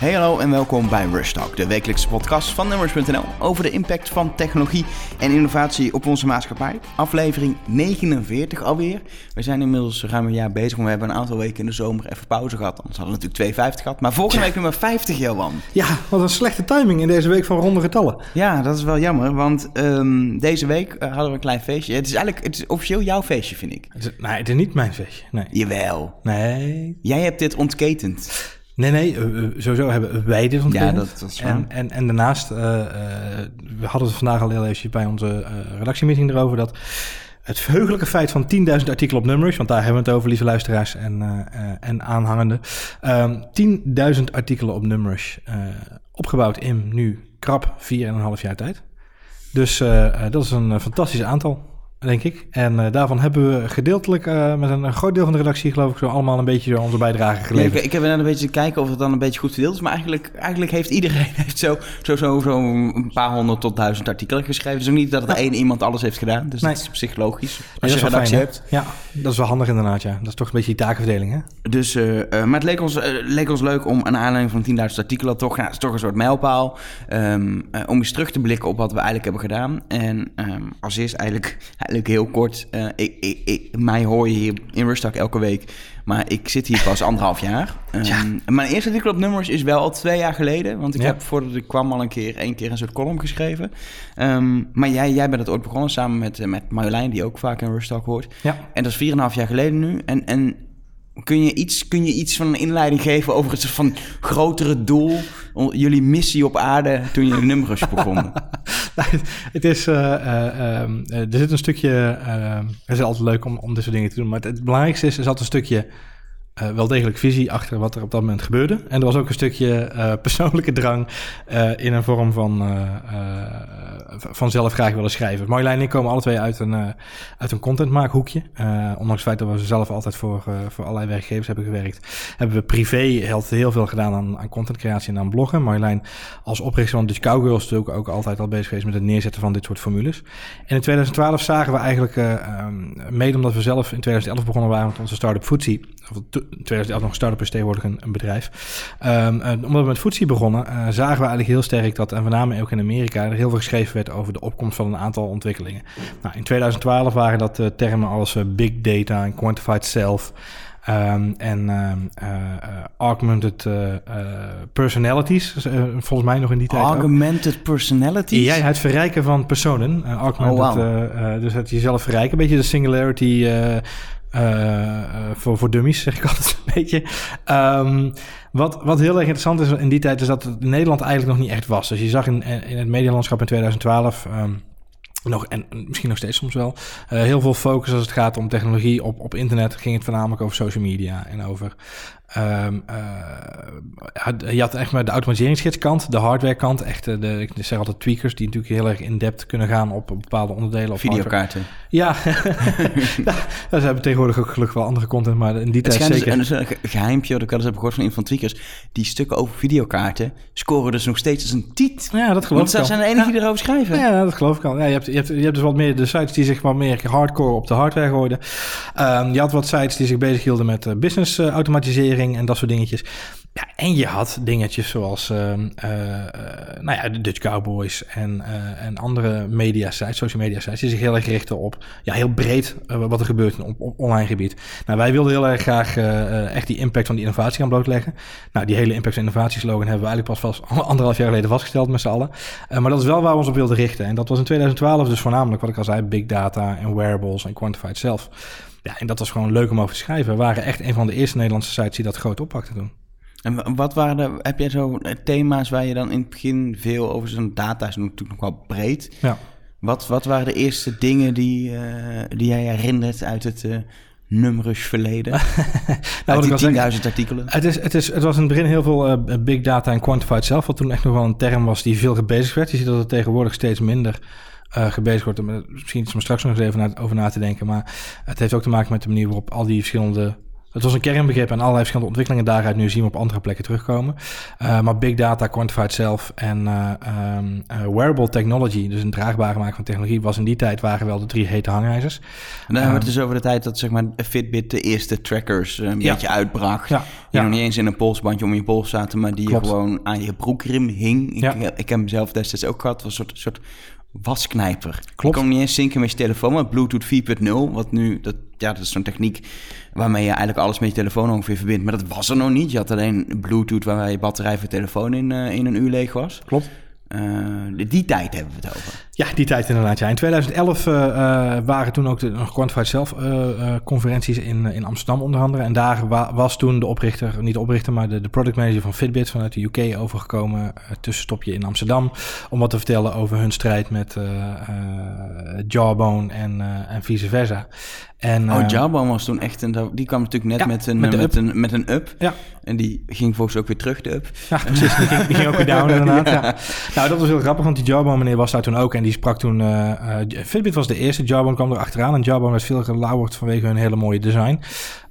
Hey hallo en welkom bij Rush Talk, de wekelijkse podcast van Nummers.nl over de impact van technologie en innovatie op onze maatschappij. Aflevering 49 alweer. We zijn inmiddels ruim een jaar bezig, maar we hebben een aantal weken in de zomer even pauze gehad. Anders hadden we natuurlijk 52 gehad, maar volgende week nummer 50, Johan. Ja, wat een slechte timing in deze week van ronde getallen. Ja, dat is wel jammer, want um, deze week uh, hadden we een klein feestje. Het is eigenlijk het is officieel jouw feestje, vind ik. Het is, nee, het is niet mijn feestje, nee. Jawel. Nee. Jij hebt dit ontketend. Nee, nee, uh, sowieso hebben wij dit ontwikkeld. Ja, dat, dat is en, en, en daarnaast, uh, uh, we hadden het vandaag al heel even bij onze redactiemeeting erover, dat het verheugelijke feit van 10.000 artikelen op nummers, want daar hebben we het over, lieve luisteraars en, en aanhangenden. 10.000 artikelen op nummers, opgebouwd in nu krap 4,5 jaar tijd. Dus dat is een fantastisch aantal denk ik. En uh, daarvan hebben we gedeeltelijk uh, met een, groot deel van de redactie, geloof ik, zo allemaal een beetje onze bijdrage geleverd. Ja, ik, ik, heb net een beetje kijken of het dan een beetje goed verdeeld is. Maar eigenlijk, eigenlijk heeft iedereen heeft zo, zo, zo, zo een paar honderd tot duizend artikelen geschreven. Dus ook niet dat er één iemand alles heeft gedaan. Dus nee. dat is psychologisch. Als nee, je redactie fijn, hebt. Ja, dat is wel handig inderdaad, ja. Dat is toch een beetje die taakverdeling, hè? Dus, uh, maar het leek ons, leek ons leuk om een aanleiding van 10.000 artikelen toch, nou, is toch een soort mijlpaal. Um, om eens terug te blikken op wat we eigenlijk hebben gedaan. En um, als eerst eigenlijk, eigenlijk heel kort... Uh, ik, ik, ik, mij hoor je hier in Rustak elke week, maar ik zit hier pas anderhalf jaar. Um, ja. Mijn eerste artikel op nummers is wel al twee jaar geleden, want ik ja. heb voordat ik kwam al een keer, één keer een soort column geschreven. Um, maar jij, jij bent het ooit begonnen samen met, met Marjolein, die ook vaak in Rustak hoort. Ja. En dat is 4,5 jaar geleden nu. En, en kun je, iets, kun je iets van een inleiding geven over het van grotere doel, jullie missie op aarde toen je nummers begonnen? het is, uh, uh, um, er zit een stukje, het is altijd leuk om, om dit soort dingen te doen, maar het, het belangrijkste is, er zat een stukje uh, wel degelijk visie achter wat er op dat moment gebeurde. En er was ook een stukje uh, persoonlijke drang uh, in een vorm van, van zelf graag willen schrijven. Marjolein en ik komen alle twee uit een, uit een contentmaakhoekje. ondanks het feit dat we zelf altijd voor, voor allerlei werkgevers hebben gewerkt, hebben we privé heel, veel gedaan aan, aan contentcreatie en aan bloggen. Marjolein als oprichter van Dutch Cowgirls natuurlijk ook altijd al bezig geweest met het neerzetten van dit soort formules. En in 2012 zagen we eigenlijk, um, mede omdat we zelf in 2011 begonnen waren met onze start-up Footsie, of 2011 nog start-up is tegenwoordig een, een bedrijf. Um, uh, omdat we met Footsie begonnen, uh, zagen we eigenlijk heel sterk dat, en met name ook in Amerika, er heel veel geschreven werd over de opkomst van een aantal ontwikkelingen. Nou, in 2012 waren dat uh, termen als big data en quantified self. Um, en augmented personalities, volgens mij nog in die tijd. Augmented ook. personalities? Ja, het verrijken van personen. augmented, oh, wow. dus het jezelf verrijken. Een beetje de singularity voor, voor dummies, zeg ik altijd een beetje. Um, wat, wat heel erg interessant is in die tijd, is dat het in Nederland eigenlijk nog niet echt was. Dus je zag in, in het medialandschap in 2012. Um, nog, en misschien nog steeds soms wel. Heel veel focus als het gaat om technologie op, op internet. Ging het voornamelijk over social media en over. Um, uh, je had echt maar de automatiseringsgidskant, de hardwarekant. Echt, de, ik zeg altijd tweakers die natuurlijk heel erg in-depth kunnen gaan op bepaalde onderdelen. Of Videokaarten. Ja, daar hebben tegenwoordig ook gelukkig wel andere content, maar in die het tijd zeker. Dus, een geheimpje, dat ik wel eens heb gehoord van een van tweakers. Die stukken over videokaarten scoren dus nog steeds als een tiet. Ja, dat geloof Want ik zijn de enige die erover schrijven. Ja, dat geloof ik al. Ja, je, hebt, je, hebt, je hebt dus wat meer de sites die zich wat meer hardcore op de hardware gooiden. Um, je had wat sites die zich bezighielden met uh, business uh, en dat soort dingetjes. Ja, en je had dingetjes zoals uh, uh, nou ja, de Dutch Cowboys en, uh, en andere media sites, social media sites, die zich heel erg richten op ja, heel breed wat er gebeurt op, op online gebied. Nou, wij wilden heel erg graag echt die impact van die innovatie gaan blootleggen. Nou, die hele impact- en innovatieslogan hebben we eigenlijk pas vast anderhalf jaar geleden vastgesteld met z'n allen. maar dat is wel waar we ons op wilden richten. En dat was in 2012 dus voornamelijk, wat ik al zei, big data en wearables en quantified self. Ja, en dat was gewoon leuk om over te schrijven. We waren echt een van de eerste Nederlandse sites die dat groot oppakten toen. En wat waren de, heb jij zo thema's waar je dan in het begin veel over zo'n data is natuurlijk nog wel breed. Ja. Wat, wat waren de eerste dingen die, uh, die jij herinnert uit het uh, verleden? nou, uit die 10.000 artikelen? Het, is, het, is, het was in het begin heel veel uh, big data en quantified self, wat toen echt nog wel een term was die veel gebezigd werd. Je ziet dat het tegenwoordig steeds minder uh, gebezigd wordt. Misschien iets om straks nog eens even na, over na te denken. Maar het heeft ook te maken met de manier waarop al die verschillende Het was een kernbegrip en allerlei verschillende ontwikkelingen daaruit nu zien we op andere plekken terugkomen. Uh, maar big data, quantified self en uh, um, uh, wearable technology, dus een draagbare maken van technologie, was in die tijd waren wel de drie hete hangijzers. En dan hebben we het dus over de tijd dat zeg maar Fitbit de eerste trackers een ja. beetje uitbracht. Ja. Die ja. nog niet eens in een polsbandje om je pols zaten, maar die Klopt. gewoon aan je broekriem hing. Ik, ik heb hem zelf destijds ook gehad. was een soort, soort wasknijper. Klopt. Je kon niet eens zinken met je telefoon, maar Bluetooth 4.0, wat nu, dat, ja, dat is zo'n techniek waarmee je eigenlijk alles met je telefoon ongeveer verbindt. Maar dat was er nog niet. Je had alleen Bluetooth waar je batterij voor je telefoon in, uh, in een uur leeg was. Klopt. Uh, die tijd hebben we het over. Ja, die tijd inderdaad. Ja. In 2011 uh, waren toen ook de Quantified Self conferenties in, in Amsterdam onder andere. En daar wa was toen de oprichter, niet de oprichter, maar de, de product manager van Fitbit vanuit de UK overgekomen. tussenstopje in Amsterdam. Om wat te vertellen over hun strijd met Jawbone en, en vice versa. En, oh, Jawbone was toen echt een... Die kwam natuurlijk net ja, met, een, met, met een, met een up. Ja. En die ging volgens ook weer terug, de up. Ja, precies. Die ging, die ging ook weer down inderdaad. Ja. Nou, dat was heel grappig, want die Jawbone meneer was daar toen ook. En die sprak toen... Uh, uh, Fitbit was de eerste, Jawbone kwam er achteraan. En Jawbone werd veel gelauwerd vanwege hun hele mooie design.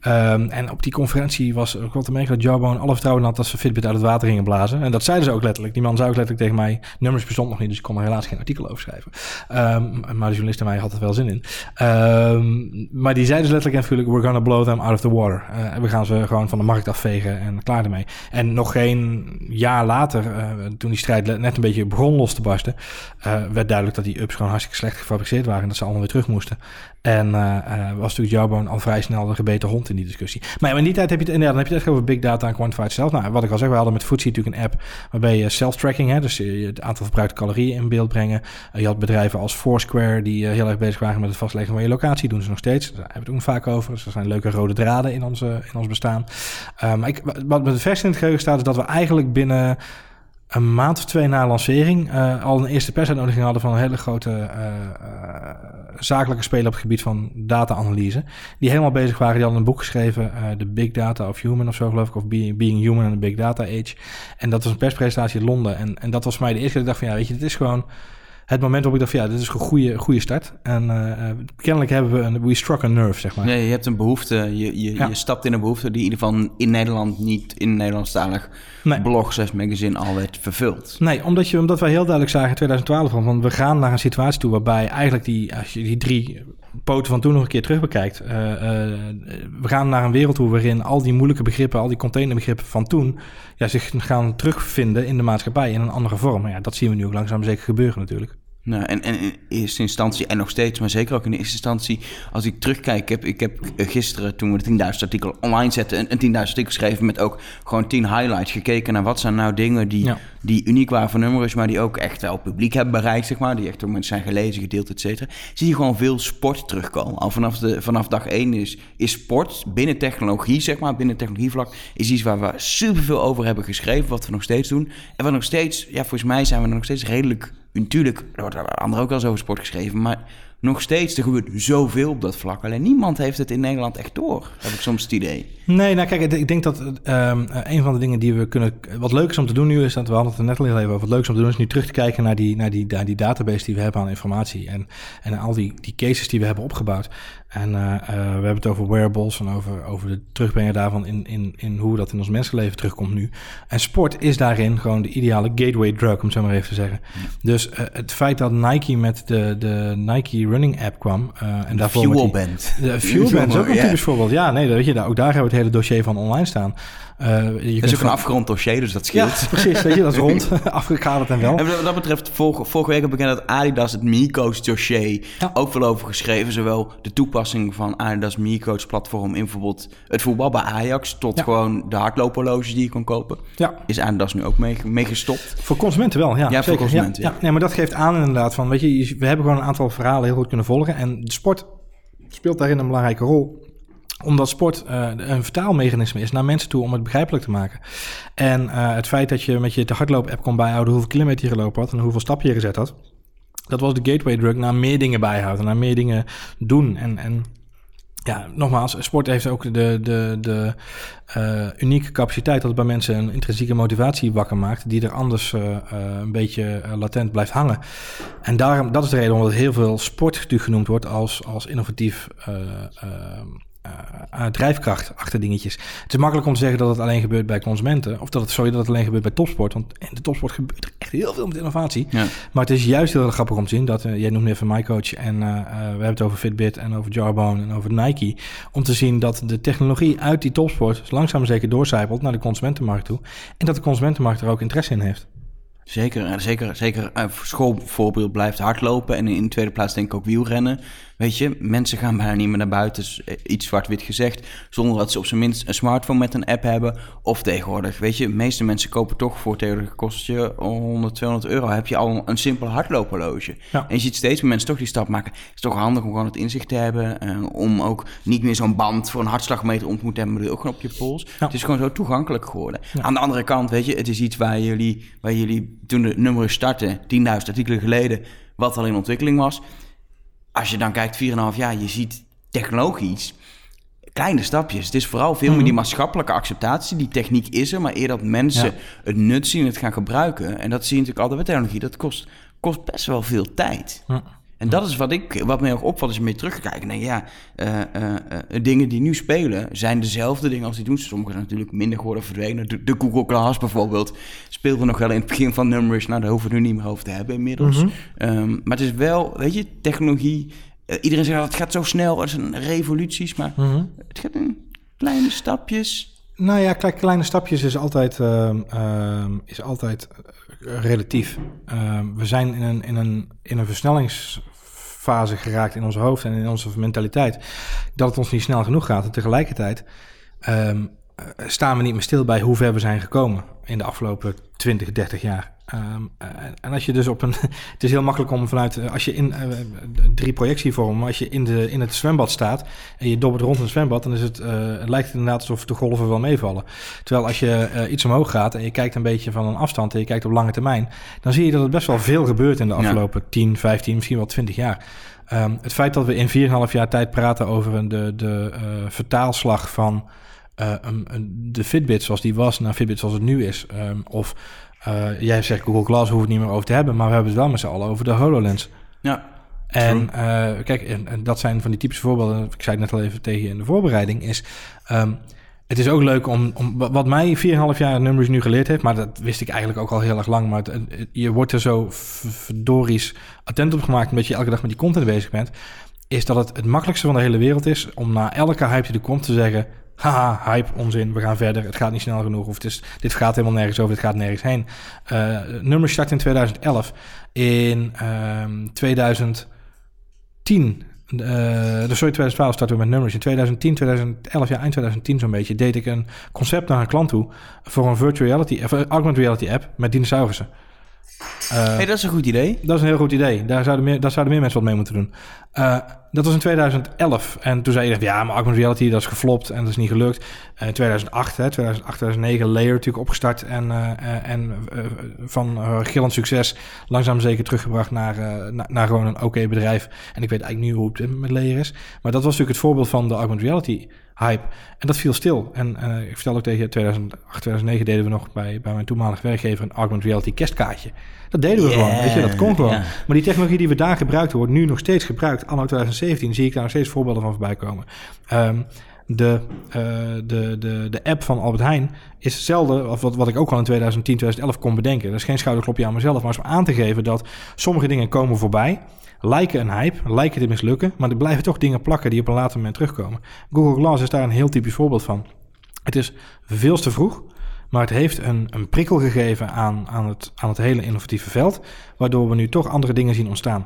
Um, en op die conferentie was ook wel te merken dat Jawbone alle vertrouwen had dat ze Fitbit uit het water gingen blazen. En dat zeiden ze ook letterlijk. Die man zei ook letterlijk tegen mij, nummers bestond nog niet, dus ik kon er helaas geen artikel over schrijven. Um, maar de journalist en mij had er wel zin in. Um, maar die zeiden dus letterlijk en natuurlijk, we're gonna blow them out of the water. Uh, we gaan ze gewoon van de markt afvegen en klaar ermee. En nog geen jaar later, uh, toen die strijd net een beetje begon los te barsten, uh, werd duidelijk dat die ups gewoon hartstikke slecht gefabriceerd waren en dat ze allemaal weer terug moesten. En uh, was natuurlijk Jawbone al vrij snel de gebeten hond in die discussie. Maar in die tijd heb je het, inderdaad, dan heb je het echt over big data en quantified self. Nou, wat ik al zeg, we hadden met Foodsie natuurlijk een app waarbij je self-tracking, hè, dus je het aantal verbruikte calorieën in beeld brengen. je had bedrijven als Foursquare die heel erg bezig waren met het vastleggen van je locatie, doen ze nog steeds. Daar hebben we het ook vaak over. Dus er zijn leuke rode draden in, onze, in ons bestaan. Um, ik, wat met de vers in het geheugen staat, is dat we eigenlijk binnen een maand of twee na lancering al een eerste persuitnodiging hadden van een hele grote zakelijke speler op het gebied van data-analyse. Die helemaal bezig waren. Die hadden een boek geschreven, The Big Data of Human of zo geloof ik, of Being, Being Human in the Big Data Age. En dat was een perspresentatie in Londen. En, en dat was voor mij de eerste keer dat ik dacht van ja, weet je, dit is gewoon het moment waarop ik dacht, ja, dit is een goede, goede start. En uh, kennelijk hebben we een, we struck a nerve, zeg maar. Nee, je hebt een behoefte, je, je, ja. je stapt in een behoefte die in ieder geval in Nederland niet in Nederlandstalig nee. blog, zes magazine al werd vervuld. Nee, omdat, je, omdat wij heel duidelijk zagen in 2012 van, van we gaan naar een situatie toe waarbij eigenlijk die, als je die drie poten van toen nog een keer terug bekijkt. Uh, uh, we gaan naar een wereld toe waarin al die moeilijke begrippen, al die containerbegrippen van toen, ja, zich gaan terugvinden in de maatschappij in een andere vorm. Ja, dat zien we nu ook langzaam zeker gebeuren natuurlijk. Nou, en, en in eerste instantie, en nog steeds, maar zeker ook in eerste instantie, als ik terugkijk, ik heb, ik heb gisteren, toen we de 10.000 artikel online zetten, een, een 10.000 artikel geschreven met ook gewoon 10 highlights, gekeken naar wat zijn nou dingen die, ja. die uniek waren voor nummers, maar die ook echt wel publiek hebben bereikt, zeg maar, die echt door mensen zijn gelezen, gedeeld, et cetera. Zie je gewoon veel sport terugkomen. Al vanaf, de, vanaf dag 1 is, is sport binnen technologie, zeg maar, binnen technologievlak, is iets waar we superveel over hebben geschreven, wat we nog steeds doen. En wat nog steeds, ja, volgens mij zijn we nog steeds redelijk natuurlijk, er wordt er anderen ook wel eens over sport geschreven, maar nog steeds, er gebeurt zoveel op dat vlak. Alleen niemand heeft het in Nederland echt door, heb ik soms het idee. Nee, nou kijk, ik denk dat um, een van de dingen die we kunnen... Wat leuk is om te doen nu is, dat we hadden net al even over... Wat leuk is om te doen is nu terug te kijken naar die, naar die, naar die database die we hebben aan informatie. En, en al die, die cases die we hebben opgebouwd. En uh, uh, we hebben het over wearables en over, over de terugbrengen daarvan in, in, in hoe dat in ons mensenleven terugkomt nu. En sport is daarin gewoon de ideale gateway drug, om zo maar even te zeggen. Dus uh, het feit dat Nike met de, de Nike Running app kwam. en de Fuel Band. De Fuel Band is ook een typisch voorbeeld. Ja, nee, weet je, ook daar hebben we het hele dossier van online staan. Uh, je dat is ook een afgerond dossier, dus dat scheelt. Ja, precies. Weet je, dat is rond, afgekaderd en wel. En wat dat betreft, vorige, vorige week heb ik bekend dat Adidas het MiCoach dossier ja. ook veel over geschreven. Zowel de toepassing van Adidas MiCoach platform in bijvoorbeeld het voetbal bij Ajax... tot ja. gewoon de hardloophorloges die je kon kopen. Ja. Is Adidas nu ook mee, mee gestopt. Voor consumenten wel, ja. Ja, voor consumenten, ja. Nee, maar dat geeft aan inderdaad van, weet je, we hebben gewoon een aantal verhalen heel goed kunnen volgen. En de sport speelt daarin een belangrijke rol omdat sport uh, een vertaalmechanisme is naar mensen toe om het begrijpelijk te maken. En uh, het feit dat je met je te hardloop-app kon bijhouden hoeveel kilometer je gelopen had en hoeveel stap je gezet had. Dat was de gateway drug naar meer dingen bijhouden, naar meer dingen doen. En, en ja, nogmaals, sport heeft ook de, de, de uh, unieke capaciteit dat het bij mensen een intrinsieke motivatie wakker maakt, die er anders een beetje latent blijft hangen. En daarom, dat is de reden omdat heel veel sport genoemd wordt als, als innovatief uh, drijfkracht achter dingetjes. Het is makkelijk om te zeggen dat het alleen gebeurt bij consumenten. Of dat het, sorry, dat het alleen gebeurt bij topsport. Want in de topsport gebeurt er echt heel veel met innovatie. Ja. Maar het is juist heel erg grappig om te zien dat, uh, jij noemde even MyCoach en uh, we hebben het over Fitbit en over Jarbone en over Nike. Om te zien dat de technologie uit die topsport langzaam zeker doorcijpelt naar de consumentenmarkt toe. En dat de consumentenmarkt er ook interesse in heeft. Zeker, zeker, zeker. Een schoolvoorbeeld blijft hardlopen en in de tweede plaats denk ik ook wielrennen. Weet je, mensen gaan bijna niet meer naar buiten, eh, iets zwart-wit gezegd, zonder dat ze op zijn minst een smartphone met een app hebben. Of tegenwoordig, weet je, de meeste mensen kopen toch voor tegenwoordig kost je 100, 200 euro, heb je al een simpel hardloophorloge. En je ziet steeds meer mensen toch die stap maken. Het is toch handig om gewoon het inzicht te hebben, uh, om ook niet meer zo'n band voor een hartslagmeter om te moeten hebben, maar ook gewoon op je pols. Het is gewoon zo toegankelijk geworden. Aan de andere kant, weet je, het is iets waar jullie, waar jullie toen de nummers starten, 10.000 artikelen geleden, wat al in ontwikkeling was als je dan kijkt 4,5 jaar, je ziet technologisch kleine stapjes. Het is vooral veel meer die mhm. maatschappelijke acceptatie. Die techniek is er, maar eer dat mensen het nut zien en het gaan gebruiken. En dat zie je natuurlijk altijd met technologie. Dat kost, kost best wel veel tijd. Ja. En dat is wat, ik, wat mij ook opvalt als je mee terugkijkt. Nee, ja, uh, uh, dingen die nu spelen zijn dezelfde dingen als die doen. Sommige zijn natuurlijk minder geworden verdwenen. De, Google Glass bijvoorbeeld speelde nog wel in het begin van nummers. Nou, daar hoeven we nu niet meer over te hebben inmiddels. Mm maar het is wel, weet je, technologie. iedereen zegt dat het gaat zo snel. Het zijn revoluties, maar mhm. het gaat in kleine stapjes. Nou ja, kijk, kleine stapjes is altijd, ehm, ehm, is altijd relatief. we zijn in een, in een, in een versnellings fase geraakt in ons hoofd en in onze mentaliteit. Dat het ons niet snel genoeg gaat. En tegelijkertijd ehm, eh, staan we niet meer stil bij hoe ver we zijn gekomen in de afgelopen 20, 30 jaar. Ehm, eh, en als je dus op een. Het is heel makkelijk om vanuit. Eh, als je in uh, drie projectievormen. Als je in, de, in het zwembad staat. en je dobbert rond in het zwembad. dan is het, het lijkt het inderdaad alsof de golven wel meevallen. Terwijl als je iets omhoog gaat. en je kijkt een beetje van een afstand. en je kijkt op lange termijn. dan zie je dat er best wel veel gebeurt in de afgelopen 10, 15, misschien wel 20 jaar. Um, het feit dat we in 4,5 jaar tijd praten over de, de vertaalslag van. De Fitbit zoals die was naar Fitbit zoals het nu is. Um, of uh, jij zegt Google Glass hoeft het niet meer over te hebben, maar we hebben het wel met z'n allen over de HoloLens. Ja. En uh, kijk, en, en, dat zijn van die typische voorbeelden. Ik zei het net al even tegen je in de voorbereiding. Is um, het is ook leuk om, om wat mij 4,5 jaar nummers nu geleerd heeft, maar dat wist ik eigenlijk ook al heel erg lang. Maar je wordt er zo verdories attent op gemaakt, omdat je elke dag met die content bezig bent. Is dat het het makkelijkste van de hele wereld is om na elke hype die er komt te zeggen: haha, hype, onzin, we gaan verder, het gaat niet snel genoeg, of het dit gaat helemaal nergens over, het gaat nergens heen. Uh, nummer start in 2011. In um, 2010, uh, sorry, 2012 starten we met nummers. In 2010, 2011, ja, eind 2010 zo'n beetje, deed ik een concept naar een klant toe voor een virtual reality, of augmented reality app met dinosaurussen. Uh, hey, dat is een goed idee. Dat is een heel goed idee. Daar zouden meer, daar zouden meer mensen wat mee moeten doen. Uh, dat was in 2011. En toen zei je, ja, maar augmented reality, dat is geflopt en dat is niet gelukt. Uh, in 2008, hè, 2008, 2009, Layer natuurlijk opgestart. En, en van gillend succes langzaam zeker teruggebracht naar, naar gewoon een oké bedrijf. En ik weet eigenlijk nu hoe het met Layer is. Maar dat was natuurlijk het voorbeeld van de augmented reality hype. En dat viel stil. En ik vertel ook tegen je, 2008, 2009 deden we nog bij, bij mijn toenmalige werkgever een augmented reality kerstkaartje. Dat deden we gewoon, weet je, dat kon gewoon. Maar die technologie die we daar gebruikten, wordt nu nog steeds gebruikt. Anno 2017 zie ik daar nog steeds voorbeelden van voorbij komen. Um, de, uh, de, de, de app van Albert Heijn is hetzelfde of wat, wat ik ook al in 2010, 2011 kon bedenken. Dat is geen schouderklopje aan mezelf, maar om aan te geven dat sommige dingen komen voorbij, lijken een hype, lijken te mislukken, maar er blijven toch dingen plakken die op een later moment terugkomen. Google Glass is daar een heel typisch voorbeeld van. Het is veel te vroeg. Maar het heeft een, een prikkel gegeven aan, aan, het, aan het hele innovatieve veld, waardoor we nu toch andere dingen zien ontstaan.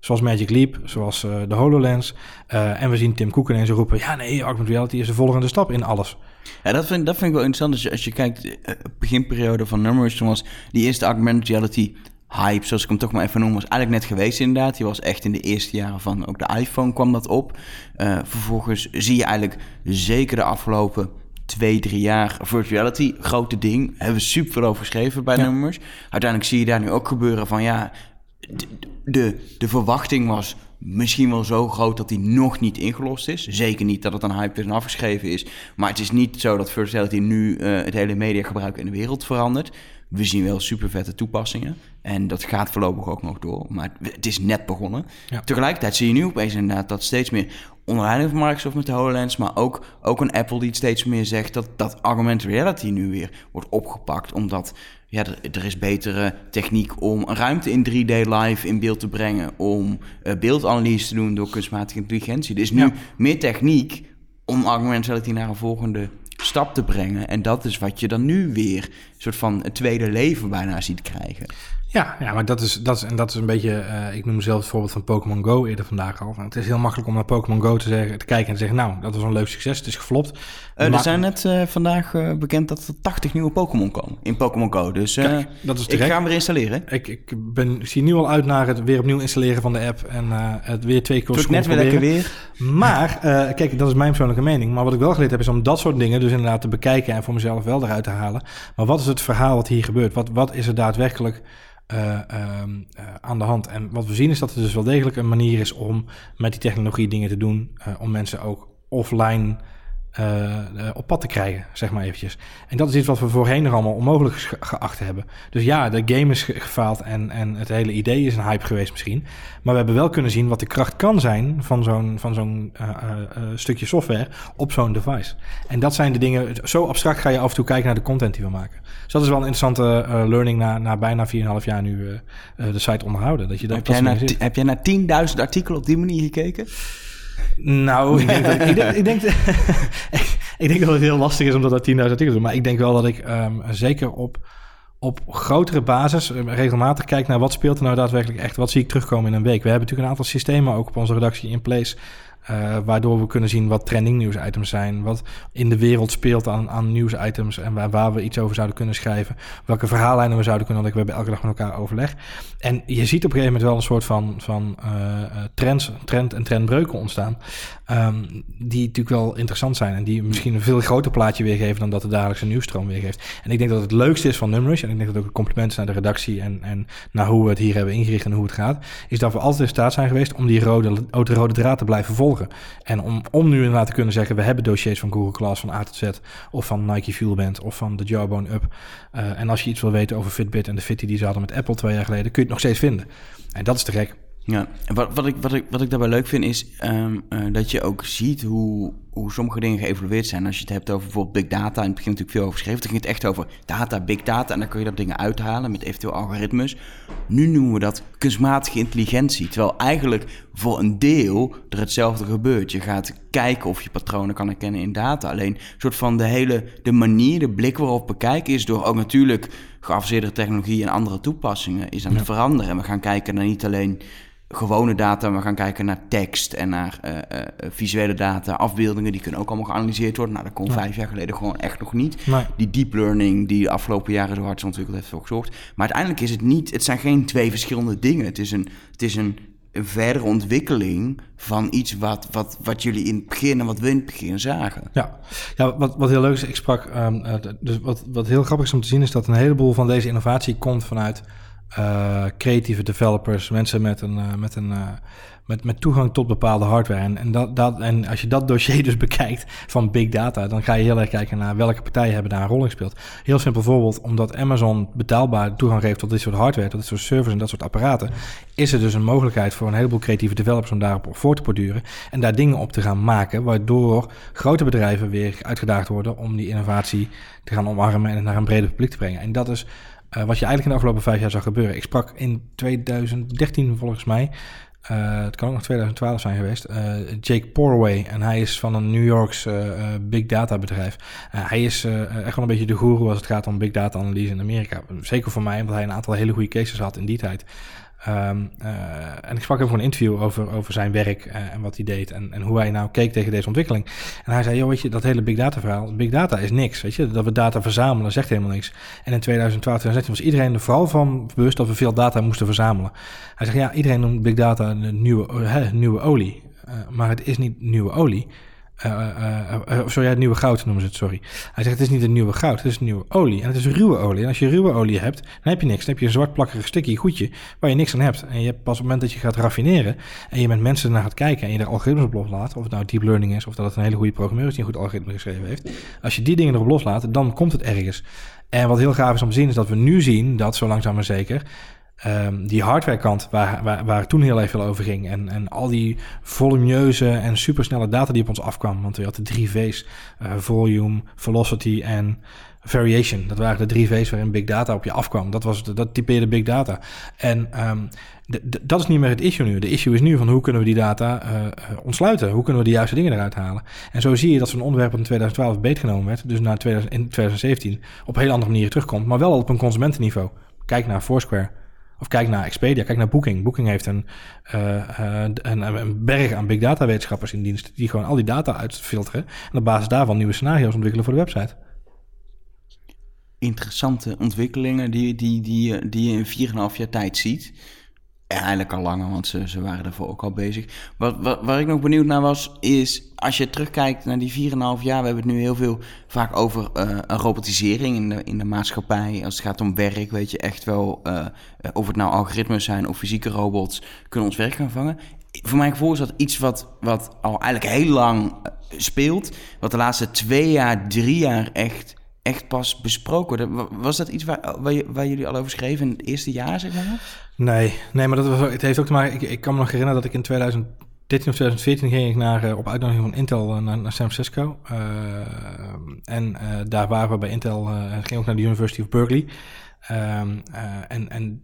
Zoals Magic Leap, zoals uh, de HoloLens. Uh, en we zien Tim Cook ineens roepen... ja, nee, augmented reality is de volgende stap in alles. Ja, dat vind, dat vind ik wel interessant. Als je, als je kijkt, uh, beginperiode van nummers... toen was die eerste augmented reality hype, zoals ik hem toch maar even noem... was eigenlijk net geweest inderdaad. Die was echt in de eerste jaren van ook de iPhone kwam dat op. vervolgens zie je eigenlijk zeker de afgelopen twee, drie jaar virtuality, grote ding. Hebben we super veel over geschreven bij nummers. Uiteindelijk zie je daar nu ook gebeuren van ja, de, de verwachting was misschien wel zo groot dat die nog niet ingelost is. Zeker niet dat het een hype is en afgeschreven is. Maar het is niet zo dat virtuality nu uh, het hele mediagebruik in de wereld verandert. We zien wel super vette toepassingen. En dat gaat voorlopig ook nog door. Maar het is net begonnen. Ja. Tegelijkertijd zie je nu opeens inderdaad dat steeds meer onder van Microsoft met de HoloLens, maar ook, ook een Apple die het steeds meer zegt dat, dat augmented reality nu weer wordt opgepakt. Omdat ja, er, er is betere techniek om ruimte in 3D live in beeld te brengen, om uh, beeldanalyse te doen door kunstmatige intelligentie. Er is nu Ja. meer techniek om augmented reality naar een volgende stap te brengen. En dat is wat je dan nu weer een soort van het tweede leven bijna ziet krijgen. Ja, ja maar dat is, dat is, en dat is een beetje, eh, ik noem zelf het voorbeeld van Pokémon Go eerder vandaag al. Het is heel makkelijk om naar Pokémon Go te, zeggen, te kijken en te zeggen, nou, dat was een leuk succes, het is geflopt. Eh, er Maar- zijn net eh, vandaag bekend dat er 80 nieuwe Pokémon komen in Pokémon Go. Dus Kijk, dat is ik ga hem weer installeren. Ik, ik, ben, ik zie nu al uit naar het weer opnieuw installeren van de app en het weer twee keer ik net weer lekker weer. Maar, kijk, dat is mijn persoonlijke mening. Maar wat ik wel geleerd heb, is om dat soort dingen dus inderdaad te bekijken en voor mezelf wel eruit te halen. Maar wat is het verhaal wat hier gebeurt? Wat, wat is er daadwerkelijk eh, ehm, eh, aan de hand? En wat we zien is dat er dus wel degelijk een manier is om met die technologie dingen te doen. eh, om mensen ook offline eh, eh, op pad te krijgen, zeg maar eventjes. En dat is iets wat we voorheen nog allemaal onmogelijk ge- geacht hebben. Dus ja, de game is ge- gefaald en, en het hele idee is een hype geweest misschien. Maar we hebben wel kunnen zien wat de kracht kan zijn van zo'n, van zo'n eh, stukje software op zo'n device. En dat zijn de dingen, zo abstract ga je af en toe kijken naar de content die we maken. Dus dat is wel een interessante learning na, na bijna 4,5 jaar nu de site onderhouden. Dat je dat, Heb jij, naar, heb jij naar 10.000 artikelen op die manier gekeken? Nou, ik denk, dat, ik, denk, ik, denk, dat het heel lastig is om dat uit 10.000 artikelen doen. Maar ik denk wel dat ik ehm, zeker op, op grotere basis eh, regelmatig kijk naar wat speelt er nou daadwerkelijk echt. Wat zie ik terugkomen in een week. We hebben natuurlijk een aantal systemen ook op onze redactie in place. Eh, waardoor we kunnen zien wat trending nieuwsitems zijn. Wat in de wereld speelt aan, aan nieuwsitems. En waar, waar we iets over zouden kunnen schrijven. Welke verhaallijnen we zouden kunnen. Want we hebben elke dag met elkaar overleg. En je ziet op een gegeven moment wel een soort van, van eh, eh, trends, trend en trendbreuken ontstaan. ehm, die natuurlijk wel interessant zijn. En die misschien een veel groter plaatje weergeven dan dat de dagelijkse nieuwsstroom weergeeft. En ik denk dat het leukste is van Numrush. En ik denk dat het ook een compliment is naar de redactie. En, en naar hoe we het hier hebben ingericht en hoe het gaat. Is dat we altijd in staat zijn geweest om die rode, de rode draad te blijven volgen. En om, om nu inderdaad te kunnen zeggen. We hebben dossiers van Google Class, van A tot Z. Of van Nike Fuelband. Of van de Jawbone Up. Eh, en als je iets wil weten over Fitbit en de Fitty die ze hadden met Apple twee jaar geleden. Kun je het nog steeds vinden. En dat is te gek. Ja, wat, wat, ik, wat, ik, wat ik daarbij leuk vind is ehm, eh, dat je ook ziet hoe, hoe sommige dingen geëvalueerd zijn. Als je het hebt over bijvoorbeeld big data, in het begin natuurlijk veel over geschreven. Toen ging het echt over data, big data en dan kun je dat dingen uithalen met eventueel algoritmes. Nu noemen we dat kunstmatige intelligentie. Terwijl eigenlijk voor een deel er hetzelfde gebeurt. Je gaat kijken of je patronen kan herkennen in data. Alleen een soort van de hele de manier, de blik waarop bekijken is door ook natuurlijk geavanceerde technologie en andere toepassingen is aan het veranderen. En we gaan kijken naar niet alleen gewone data, we gaan kijken naar tekst en naar eh, eh, visuele data, afbeeldingen, die kunnen ook allemaal geanalyseerd worden. Nou, dat kon Ja. vijf jaar geleden gewoon echt nog niet. Nee. Die deep learning die de afgelopen jaren zo hard is ontwikkeld heeft ervoor gezorgd. Maar uiteindelijk is het niet, het zijn geen twee verschillende dingen. Het is een, het is een, een verdere ontwikkeling van iets wat, wat, wat jullie in het begin en wat we in het begin zagen. Ja, ja wat, wat heel leuk is, ik sprak. ehm, eh, dus wat, wat heel grappig is om te zien, is dat een heleboel van deze innovatie komt vanuit eh, creatieve developers, mensen met een. eh, met een eh, met, met toegang tot bepaalde hardware. En, en, dat, dat, en als je dat dossier dus bekijkt van big data, dan ga je heel erg kijken naar welke partijen hebben daar een rol in gespeeld. Heel simpel voorbeeld, omdat Amazon betaalbaar toegang geeft tot dit soort hardware, tot dit soort servers en dat soort apparaten, is er dus een mogelijkheid voor een heleboel creatieve developers om daarop voor te borduren en daar dingen op te gaan maken, waardoor grote bedrijven weer uitgedaagd worden om die innovatie te gaan omarmen en naar een breder publiek te brengen. En dat is wat je eigenlijk in de afgelopen vijf jaar zag gebeuren. Ik sprak in 2013 volgens mij uh, het kan ook nog 2012 zijn geweest. Uh, Jake Porway. En hij is van een New Yorks big data bedrijf. hij is echt wel een beetje de guru als het gaat om big data analyse in Amerika. Zeker voor mij, omdat hij een aantal hele goede cases had in die tijd. Um, en ik sprak hem voor een interview over, over zijn werk en wat hij deed. En, en hoe hij nou keek tegen deze ontwikkeling. En hij zei, joh, weet je, dat hele big data verhaal. Big data is niks, weet je. Dat we data verzamelen zegt helemaal niks. En in 2012, 2016 was iedereen er vooral van bewust dat we veel data moesten verzamelen. Hij zegt, ja, iedereen noemt big data de nieuwe, uh, nieuwe olie. Maar het is niet nieuwe olie. Uh, uh, sorry, het nieuwe goud noemen ze het, sorry. Hij zegt, het is niet het nieuwe goud, het is nieuwe olie. En het is ruwe olie. En als je ruwe olie hebt, dan heb je niks. Dan heb je een zwart plakkerig stukje goedje waar je niks aan hebt. En je hebt pas op het moment dat je gaat raffineren en je met mensen naar gaat kijken en je er algoritmes op loslaat, of het nou deep learning is, of dat het een hele goede programmeur is die een goed algoritme geschreven heeft. Als je die dingen erop loslaat, dan komt het ergens. En wat heel gaaf is om te zien, is dat we nu zien dat zo langzaam maar zeker Um, die hardwarekant, waar, waar, waar toen heel even over ging. En, en al die volumineuze en supersnelle data die op ons afkwam. Want we hadden de drie V's: uh, volume, velocity en variation. Dat waren de drie V's waarin big data op je afkwam. Dat, was, dat typeerde big data. En um, dat is niet meer het issue nu. De issue is nu van hoe kunnen we die data uh, ontsluiten? Hoe kunnen we de juiste dingen eruit halen? En zo zie je dat zo'n onderwerp in 2012 beetgenomen werd. Dus na 2000, in 2017 op een hele andere manier terugkomt. Maar wel op een consumentenniveau. Kijk naar Foursquare. Of kijk naar Expedia, kijk naar Booking. Booking heeft een, uh, een, een, berg aan big data wetenschappers in dienst... die gewoon al die data uitfilteren... en op basis daarvan nieuwe scenario's ontwikkelen voor de website. Interessante ontwikkelingen die, die, die, die je in 4,5 jaar tijd ziet eigenlijk al langer, want ze, ze waren ervoor ook al bezig. Wat, wat, waar ik nog benieuwd naar was, is als je terugkijkt naar die 4,5 jaar, we hebben het nu heel veel vaak over uh, een robotisering in de, in de maatschappij. Als het gaat om werk, weet je echt wel, uh, of het nou algoritmes zijn of fysieke robots, kunnen ons werk gaan vangen. Voor mijn gevoel is dat iets wat, wat al eigenlijk heel lang speelt, wat de laatste twee jaar, drie jaar echt echt pas besproken worden. Was dat iets waar, waar, waar, jullie al over schreven in het eerste jaar, zeg maar? Nee, nee maar dat was, het heeft ook te maken... Ik, ik kan me nog herinneren dat ik in 2013 of 2014 ging ik naar, uh, op uitnodiging van Intel uh, naar, naar, San Francisco. Uh, en daar waren we bij Intel, en ging ook naar de University of Berkeley. Um, en en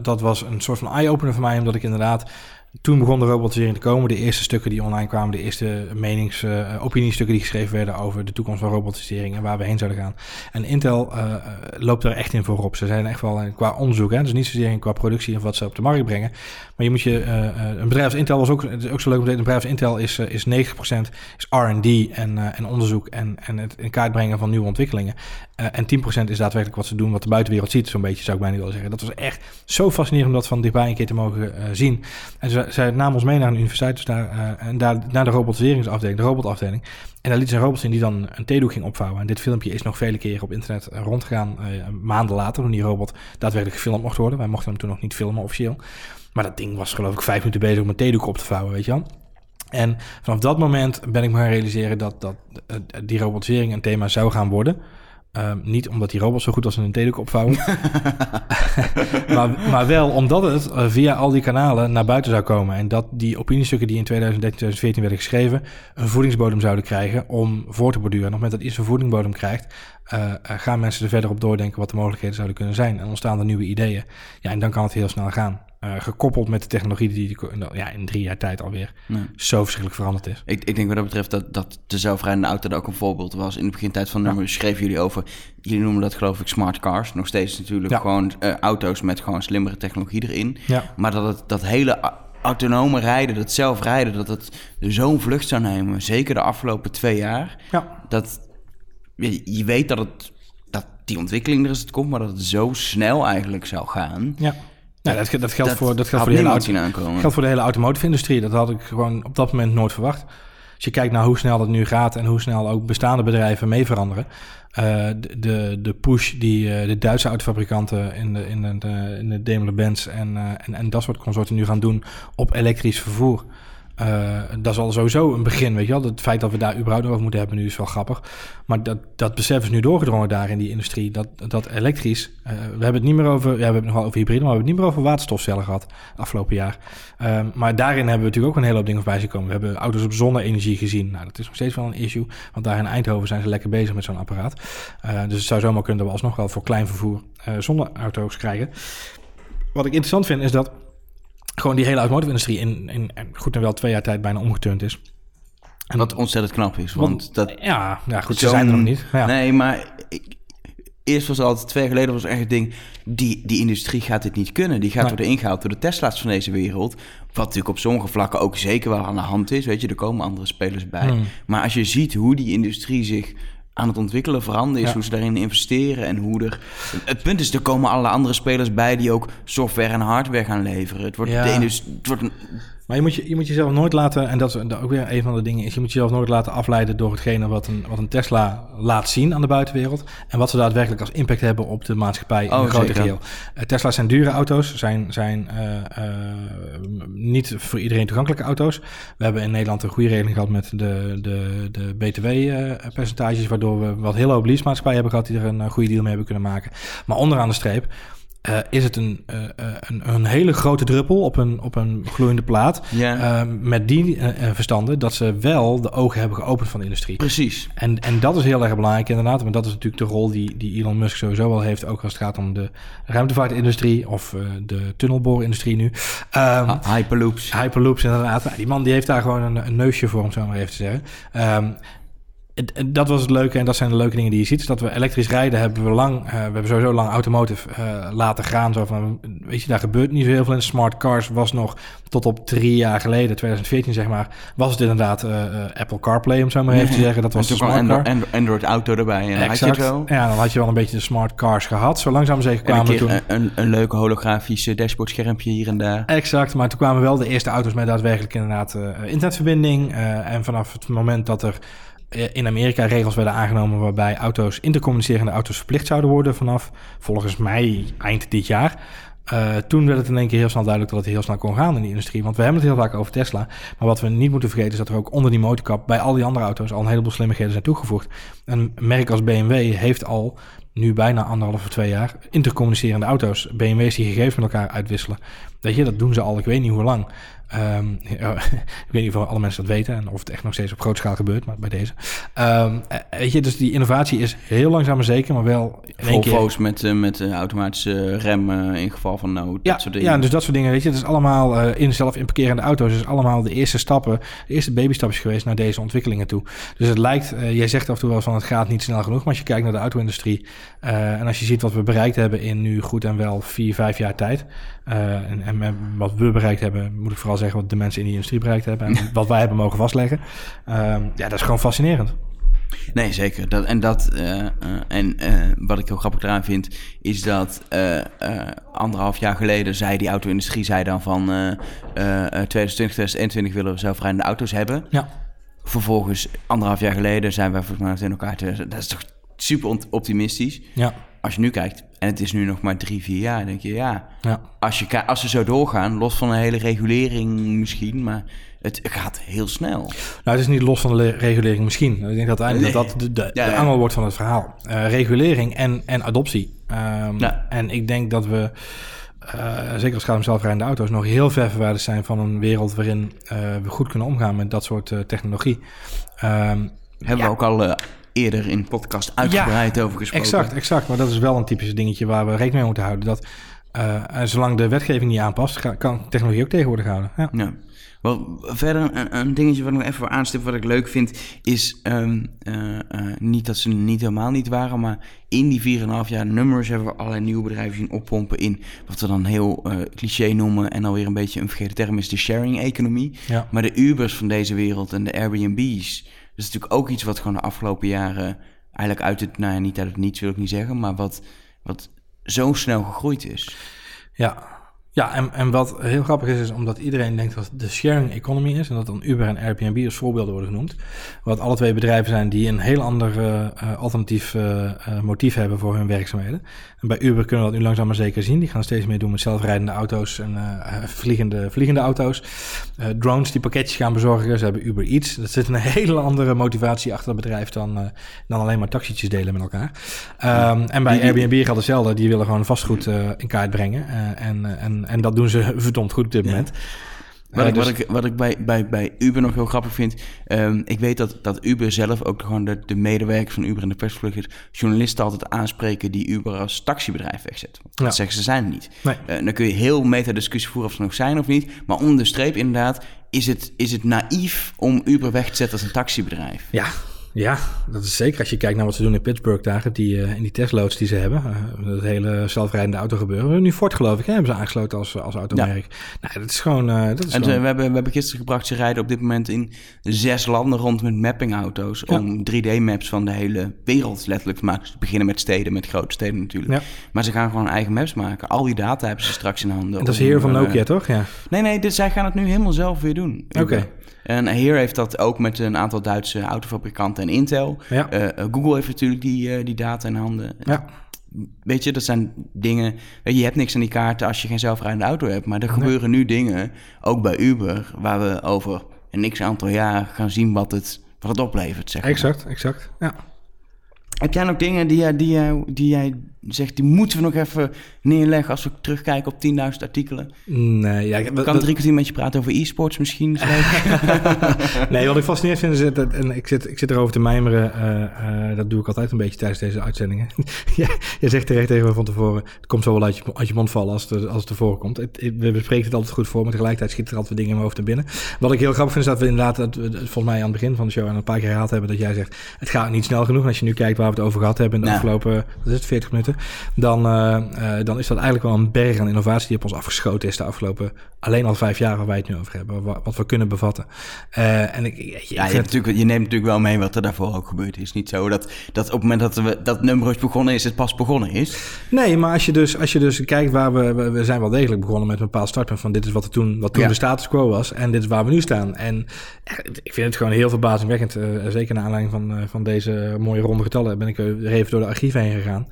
dat was een soort van eye-opener voor mij, omdat ik inderdaad toen begon de robotisering te komen. De eerste stukken die online kwamen, de eerste menings, uh, opiniestukken die geschreven werden over de toekomst van robotisering en waar we heen zouden gaan. En Intel uh, loopt er echt in voorop. Ze zijn echt wel qua onderzoek, hè, dus niet zozeer qua productie of wat ze op de markt brengen. Maar je moet je, een bedrijf als Intel was ook, is ook zo leuk om te weten, een bedrijf als Intel is, is 90% is R&D en, en onderzoek en, en het in kaart brengen van nieuwe ontwikkelingen. en 10% is daadwerkelijk wat ze doen, wat de buitenwereld ziet, zo'n beetje zou ik bijna willen zeggen. Dat was echt zo fascinerend om dat van dichtbij een keer te mogen zien. En ze zij namen ons mee naar een universiteit dus daar, uh, en daar naar de robotiseringsafdeling, de robotafdeling. En daar liet ze een robot in die dan een theedoek ging opvouwen. En dit filmpje is nog vele keren op internet eh, rondgegaan, maanden later, toen die robot daadwerkelijk gefilmd mocht worden. Wij mochten hem toen nog niet filmen officieel. Maar dat ding was geloof ik vijf minuten bezig om een theedoek op te vouwen, weet je wel. En vanaf dat moment ben ik me gaan realiseren dat, dat die robotisering een thema zou gaan worden. Um, niet omdat die robots zo goed als een theedoek opvouwen. maar, maar wel omdat het uh, via al die kanalen naar buiten zou komen. En dat die opiniestukken die in 2013, 2014 werden geschreven... een voedingsbodem zouden krijgen om voor te borduren. En op het moment dat iets een voedingsbodem krijgt... Uh, gaan mensen er verder op doordenken wat de mogelijkheden zouden kunnen zijn. En ontstaan er nieuwe ideeën. Ja, en dan kan het heel snel gaan. Uh, gekoppeld met de technologie die ja, in drie jaar tijd alweer nee. zo verschrikkelijk veranderd is. Ik, ik denk wat dat betreft dat, dat de zelfrijdende auto ook een voorbeeld was. In de begintijd van de nummer schreven jullie over, jullie noemen dat geloof ik smart cars. Nog steeds natuurlijk ja. gewoon uh, auto's met gewoon slimmere technologie erin. Ja. Maar dat het, dat hele autonome rijden, dat zelfrijden, dat het zo'n vlucht zou nemen. Zeker de afgelopen twee jaar. Ja. Dat je, je weet dat het dat die ontwikkeling er is het komt, maar dat het zo snel eigenlijk zou gaan. Ja. Nou, dat, dat geldt voor, dat geldt voor, de hele, auto, geldt voor de hele automotive-industrie. Dat had ik gewoon op dat moment nooit verwacht. Als je kijkt naar hoe snel dat nu gaat en hoe snel ook bestaande bedrijven mee veranderen. Uh, de, de push die uh, de Duitse autofabrikanten in de, in de, in de Daimler-Benz en, uh, en, en dat soort consorten nu gaan doen op elektrisch vervoer. Uh, dat is al sowieso een begin, weet je wel. Het feit dat we daar überhaupt over moeten hebben nu is wel grappig. Maar dat, dat besef is nu doorgedrongen daar in die industrie. Dat, dat elektrisch, uh, we hebben het niet meer over, ja, we hebben nog wel over hybride, maar we hebben het niet meer over waterstofcellen gehad afgelopen jaar. Uh, maar daarin hebben we natuurlijk ook een hele hoop dingen voorbij zien komen. We hebben auto's op zonne-energie gezien. Nou, dat is nog steeds wel een issue, want daar in Eindhoven zijn ze lekker bezig met zo'n apparaat. Uh, dus het zou zomaar kunnen dat we alsnog wel voor klein vervoer zonne-auto's krijgen. Wat ik interessant vind is dat gewoon die hele automotive-industrie in, in, goed en wel twee jaar tijd bijna omgeturnd is. En wat ontzettend knap is, want, dat... Ja, ja goed, ze zijn er nog niet. Ja. Nee, maar ik, eerst was het altijd, twee jaar geleden was echt het ding... Die, die industrie gaat dit niet kunnen. Die gaat nee. worden ingehaald door de Tesla's van deze wereld. Wat natuurlijk op sommige vlakken ook zeker wel aan de hand is. Weet je, er komen andere spelers bij. Hmm. Maar als je ziet hoe die industrie zich aan het ontwikkelen veranderen is, ja. hoe ze daarin investeren en hoe er... Het punt is, er komen alle andere spelers bij die ook software en hardware gaan leveren. Het wordt, ja. de het wordt een Maar je moet, je, je moet jezelf nooit laten, en dat is ook weer een van de dingen, is je moet jezelf nooit laten afleiden door hetgene wat een, wat een Tesla laat zien aan de buitenwereld. En wat ze daadwerkelijk als impact hebben op de maatschappij in Oh, een grote geheel. Eh, Tesla's zijn dure auto's, zijn, zijn eh, eh, niet voor iedereen toegankelijke auto's. We hebben in Nederland een goede regeling gehad met de, de, de BTW-percentages, waardoor we wat heel hoop hebben gehad die er een goede deal mee hebben kunnen maken. Maar onderaan de streep eh, is het een, eh, eh, een, een hele grote druppel op een, op een gloeiende plaat. Ja, eh, met die verstanden dat ze wel de ogen hebben geopend van de industrie. precies. En, en dat is heel erg belangrijk inderdaad. Want dat is natuurlijk de rol die, die Elon Musk sowieso wel heeft. Ook als het gaat om de ruimtevaartindustrie of de tunnelboorindustrie nu. Ehm, Hyperloops. Hyperloops inderdaad. Nou, die man die heeft daar gewoon een, een neusje voor, om zo maar even te zeggen. Ehm, het- dat was het leuke en dat zijn de leuke dingen die je ziet. Is dat we elektrisch rijden hebben we lang, eh, we hebben sowieso lang automotive eh, laten gaan. Zo van, weet je, daar gebeurt niet zo heel veel in. Smart cars was nog tot op drie jaar geleden, 2014 zeg maar, was het inderdaad eh, Apple CarPlay, om zo maar even te zeggen. Dat was en toen smart car. Android, Android Auto erbij. En dan had je het wel. Ja, dan had je wel een beetje de smart cars gehad. Zo langzaam zeker En kwamen keer toen... een, een, een leuk holografische dashboardschermpje hier en daar. Exact, maar toen kwamen wel de eerste auto's met daadwerkelijk inderdaad internetverbinding. En vanaf het moment dat er in Amerika regels werden aangenomen waarbij auto's, intercommunicerende auto's verplicht zouden worden vanaf volgens mij eind dit jaar. eh, toen werd het in één keer heel snel duidelijk dat het heel snel kon gaan in die industrie. Want we hebben het heel vaak over Tesla. Maar wat we niet moeten vergeten is dat er ook onder die motorkap bij al die andere auto's al een heleboel slimmigheden zijn toegevoegd. Een merk als BMW heeft al nu bijna anderhalf of twee jaar intercommunicerende auto's. BMW's die gegevens met elkaar uitwisselen. Weet je, dat doen ze al, ik weet niet hoe lang. Ehm, ja, ik weet niet of alle mensen dat weten en of het echt nog steeds op grote schaal gebeurt, maar bij deze. Ehm, eh, weet je, dus die innovatie is heel langzaam maar zeker, maar wel in één keer... Volvo's met, eh, met eh, automatische rem in geval van nood. Ja, dat soort dingen. ja, dus dat soort dingen, weet je. Het is allemaal in zelf in parkerende auto's. is allemaal de eerste stappen, de eerste babystapjes geweest naar deze ontwikkelingen toe. Dus het lijkt, jij zegt af en toe wel van het gaat niet snel genoeg. Maar als je kijkt naar de auto-industrie en als je ziet wat we bereikt hebben in nu goed en wel vier, vijf jaar tijd. Eh, en, en wat we bereikt hebben, moet ik vooral zeggen wat de mensen in die industrie bereikt hebben. En wat wij hebben mogen vastleggen. Ehm, ja, dat is gewoon fascinerend. Nee, zeker. Dat, en dat, eh, eh, en wat ik heel grappig eraan vind, is dat anderhalf jaar geleden zei die auto-industrie zei dan van eh, eh, eh, 2020, 2021 willen we zelfrijdende auto's hebben. Ja. Vervolgens, anderhalf jaar geleden, zijn wij volgens mij in elkaar te... Dat is toch super optimistisch. Ja, Als je nu kijkt, en het is nu nog maar drie, vier jaar, denk je, ja... ja. Als, je, als ze zo doorgaan, los van een hele regulering misschien, maar het gaat heel snel. Nou, het is niet los van de le- regulering misschien. Ik denk dat uiteindelijk dat, dat de, de, Ja, de ja. angel wordt van het verhaal. Eh, regulering en, en adoptie. Ja. En ik denk dat we, eh, zeker als het gaat om zelfrijdende auto's, nog heel ver verwijderd zijn van een wereld waarin eh, we goed kunnen omgaan met dat soort technologie. Ehm, Hebben we ook al eerder in podcast uitgebreid over gesproken. Exact, exact. Maar dat is wel een typisch dingetje waar we rekening mee moeten houden. Dat en zolang de wetgeving niet aanpast, kan technologie ook tegenwoordig houden. Ja. Ja. Wel, verder een, een dingetje wat ik nog even voor aanstip, wat ik leuk vind, is ehm, eh, niet dat ze niet helemaal niet waren, maar in die 4,5 jaar nummers hebben we allerlei nieuwe bedrijven zien oppompen in wat we dan heel cliché noemen en alweer een beetje een vergeten term is de sharing-economie. Ja. Maar de Ubers van deze wereld en de Airbnb's, is natuurlijk ook iets wat gewoon de afgelopen jaren eigenlijk uit het, nou ja, niet uit het niets wil ik niet zeggen, maar wat, wat zo snel gegroeid is. Ja, ja en, en wat heel grappig is, is omdat iedereen denkt dat de sharing economy is... en dat dan Uber en Airbnb als voorbeelden worden genoemd. Wat alle twee bedrijven zijn die een heel ander eh, eh, alternatief eh, motief hebben voor hun werkzaamheden. En bij Uber kunnen we dat nu langzaam maar zeker zien. Die gaan steeds meer doen met zelfrijdende auto's en vliegende, vliegende auto's. Drones die pakketjes gaan bezorgen. Ze hebben Uber Eats. Dat zit een hele andere motivatie achter het bedrijf dan, dan alleen maar taxietjes delen met elkaar. Ehm, en bij Airbnb geldt hetzelfde. Die willen gewoon vastgoed in kaart brengen. En, eh, en, en dat doen ze verdomd goed op dit moment. Wat, Eh, ik, dus- wat, ik, wat ik bij, bij, bij Uber nog heel grappig vind, ehm, ik weet dat, dat Uber zelf ook gewoon de, de medewerkers van Uber en de persvluchters, journalisten altijd aanspreken die Uber als taxibedrijf wegzet. Want Ja. Dat zeggen ze zijn niet. Nee. Eh, dan kun je heel meta-discussie voeren of ze nog zijn of niet, maar onder de streep inderdaad is het, is het naïef om Uber weg te zetten als een taxibedrijf. Ja, Ja, dat is zeker als je kijkt naar wat ze doen in Pittsburgh daar, die, uh, in die testloads die ze hebben. Uh, dat hele zelfrijdende auto gebeuren. Nu Ford geloof ik, hè, hebben ze aangesloten als, als automerk. Ja. Nou, dat is gewoon... Uh, dat is en gewoon... we, hebben, we hebben gisteren gebracht, ze rijden op dit moment in zes landen rond met mappingauto's. Ja. Om 3D-maps van de hele wereld letterlijk te maken. Ze beginnen met steden, met grote steden natuurlijk. Ja. Maar ze gaan gewoon eigen maps maken. Al die data hebben ze straks in handen. En dat is hier van Nokia, toch? Ja. Nee, nee, dit, zij gaan het nu helemaal zelf weer doen. Oké. Okay. En hier heeft dat ook met een aantal Duitse autofabrikanten en Intel. Ja. Uh, Google heeft natuurlijk die, uh, die data in handen. Ja. Weet je, dat zijn dingen. Weet je, je hebt niks aan die kaarten als je geen zelfrijdende auto hebt. Maar er nee. gebeuren nu dingen, ook bij Uber, waar we over een niks aantal jaar gaan zien wat het, wat het oplevert. Zeg maar. Exact, exact. Ja. Heb jij nog dingen die, jij, die, jij, die jij zegt, die moeten we nog even neerleggen als we terugkijken op 10.000 artikelen? Nee, ja, ik kan drie kwartier met je praten over e-sports misschien. nee, wat ik fascinerend vind is dat, en ik zit, ik zit erover te mijmeren, uh, uh, dat doe ik altijd een beetje tijdens deze uitzendingen. je zegt terecht tegen me van tevoren, het komt zo wel uit je, uit je mond vallen als het, als het ervoor komt. Het, we bespreken het altijd goed voor, maar tegelijkertijd schiet er altijd dingen in mijn hoofd naar binnen. Wat ik heel grappig vind is dat we inderdaad, dat we, volgens mij aan het begin van de show en een paar keer herhaald hebben, dat jij zegt, het gaat niet snel genoeg. En als je nu kijkt waar we het over gehad hebben in de nou. afgelopen, wat is het, 40 minuten, dan, uh, dan is dat eigenlijk wel een berg aan innovatie die op ons afgeschoten is de afgelopen alleen al vijf jaar waar wij het nu over hebben, wat, wat we kunnen bevatten. Uh, en ik, ik, ja, je, natuurlijk, je neemt natuurlijk wel mee wat er daarvoor ook gebeurd is. Niet zo dat, dat op het moment dat we, dat nummer is begonnen is, het pas begonnen is. Nee, maar als je dus, als je dus kijkt waar we, we zijn wel degelijk begonnen met een bepaald startpunt van dit is wat er toen, wat toen ja. de status quo was en dit is waar we nu staan. En ik vind het gewoon heel verbazingwekkend, zeker naar aanleiding van, van deze mooie ronde getallen ben ik er even door de archieven heen gegaan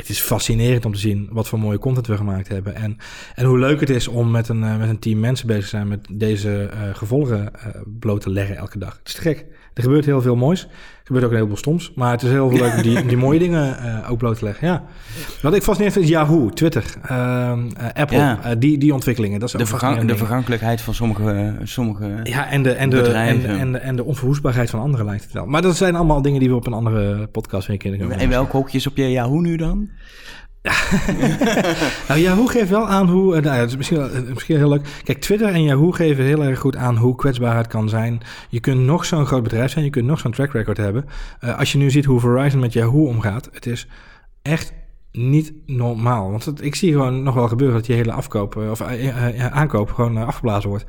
het is fascinerend om te zien wat voor mooie content we gemaakt hebben. En, en hoe leuk het is om met een, uh, met een team mensen bezig te zijn met deze uh, gevolgen bloot te leggen elke dag. Het is te gek. Er gebeurt heel veel moois. Er gebeurt ook een heleboel stoms. Maar het is heel veel leuk om die, die mooie dingen ook bloot te leggen. Ja. Wat ik fascinerend vind is Yahoo, Twitter, Apple. Ja. die, die ontwikkelingen. Dat is de, vergang, de vergankelijkheid van sommige, sommige ja, en de, en de, en, de, en, de, en de onverwoestbaarheid van anderen lijkt het wel. Maar dat zijn allemaal dingen die we op een andere podcast weer kunnen En welke hokjes op je Yahoo nu dan? nou, Yahoo geeft wel aan hoe. Nou, het is misschien, misschien heel leuk. Kijk, Twitter en Yahoo geven heel erg goed aan hoe kwetsbaar het kan zijn. Je kunt nog zo'n groot bedrijf zijn, je kunt nog zo'n track record hebben. Uh, als je nu ziet hoe Verizon met Yahoo omgaat, het is echt niet normaal. Want ik zie gewoon nog wel gebeuren dat je hele afkoop of uh, uh, aankoop gewoon afgeblazen wordt.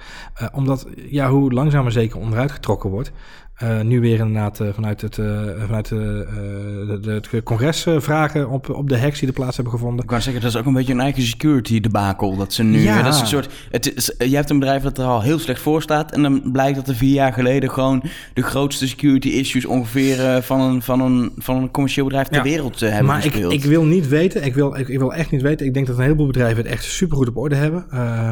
omdat Yahoo langzaam maar zeker onderuit getrokken wordt. Uh, nu weer inderdaad uh, vanuit het, uh, vanuit de, de, het congres vragen op, op de hacks die er plaats hebben gevonden. Ik kan zeggen, dat is ook een beetje een eigen security debakel. Dat ze nu, ja. dat is een soort, het is, je hebt een bedrijf dat er al heel slecht voor staat. En dan blijkt dat er vier jaar geleden gewoon de grootste security issues ongeveer van, een, van, een, van een commercieel bedrijf ter ja. wereld hebben maar ik, ik wil niet weten, ik wil, ik, ik, wil echt niet weten. Ik denk dat een heleboel bedrijven het echt supergoed op orde hebben. Uh,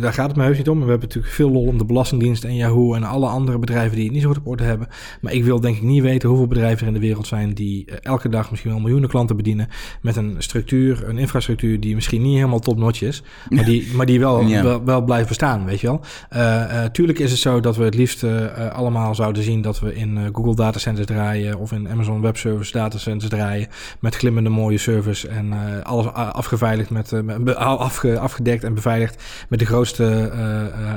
daar gaat het me heus niet om. We hebben natuurlijk veel lol om de Belastingdienst en Yahoo en alle andere bedrijven die het niet zo goed op orde hebben. Maar ik wil denk ik niet weten hoeveel bedrijven er in de wereld zijn die uh, elke dag misschien wel miljoenen klanten bedienen. Met een structuur, een infrastructuur die misschien niet helemaal top-notch is. Maar die, maar die wel, ja. wel, wel, blijft bestaan, weet je wel. Uh, tuurlijk is het zo dat we het liefst allemaal zouden zien dat we in Google datacenters draaien of in Amazon Web Service datacenters draaien. Met glimmende mooie service en alles afgeveiligd met, met afge, afgedekt en beveiligd met de grootste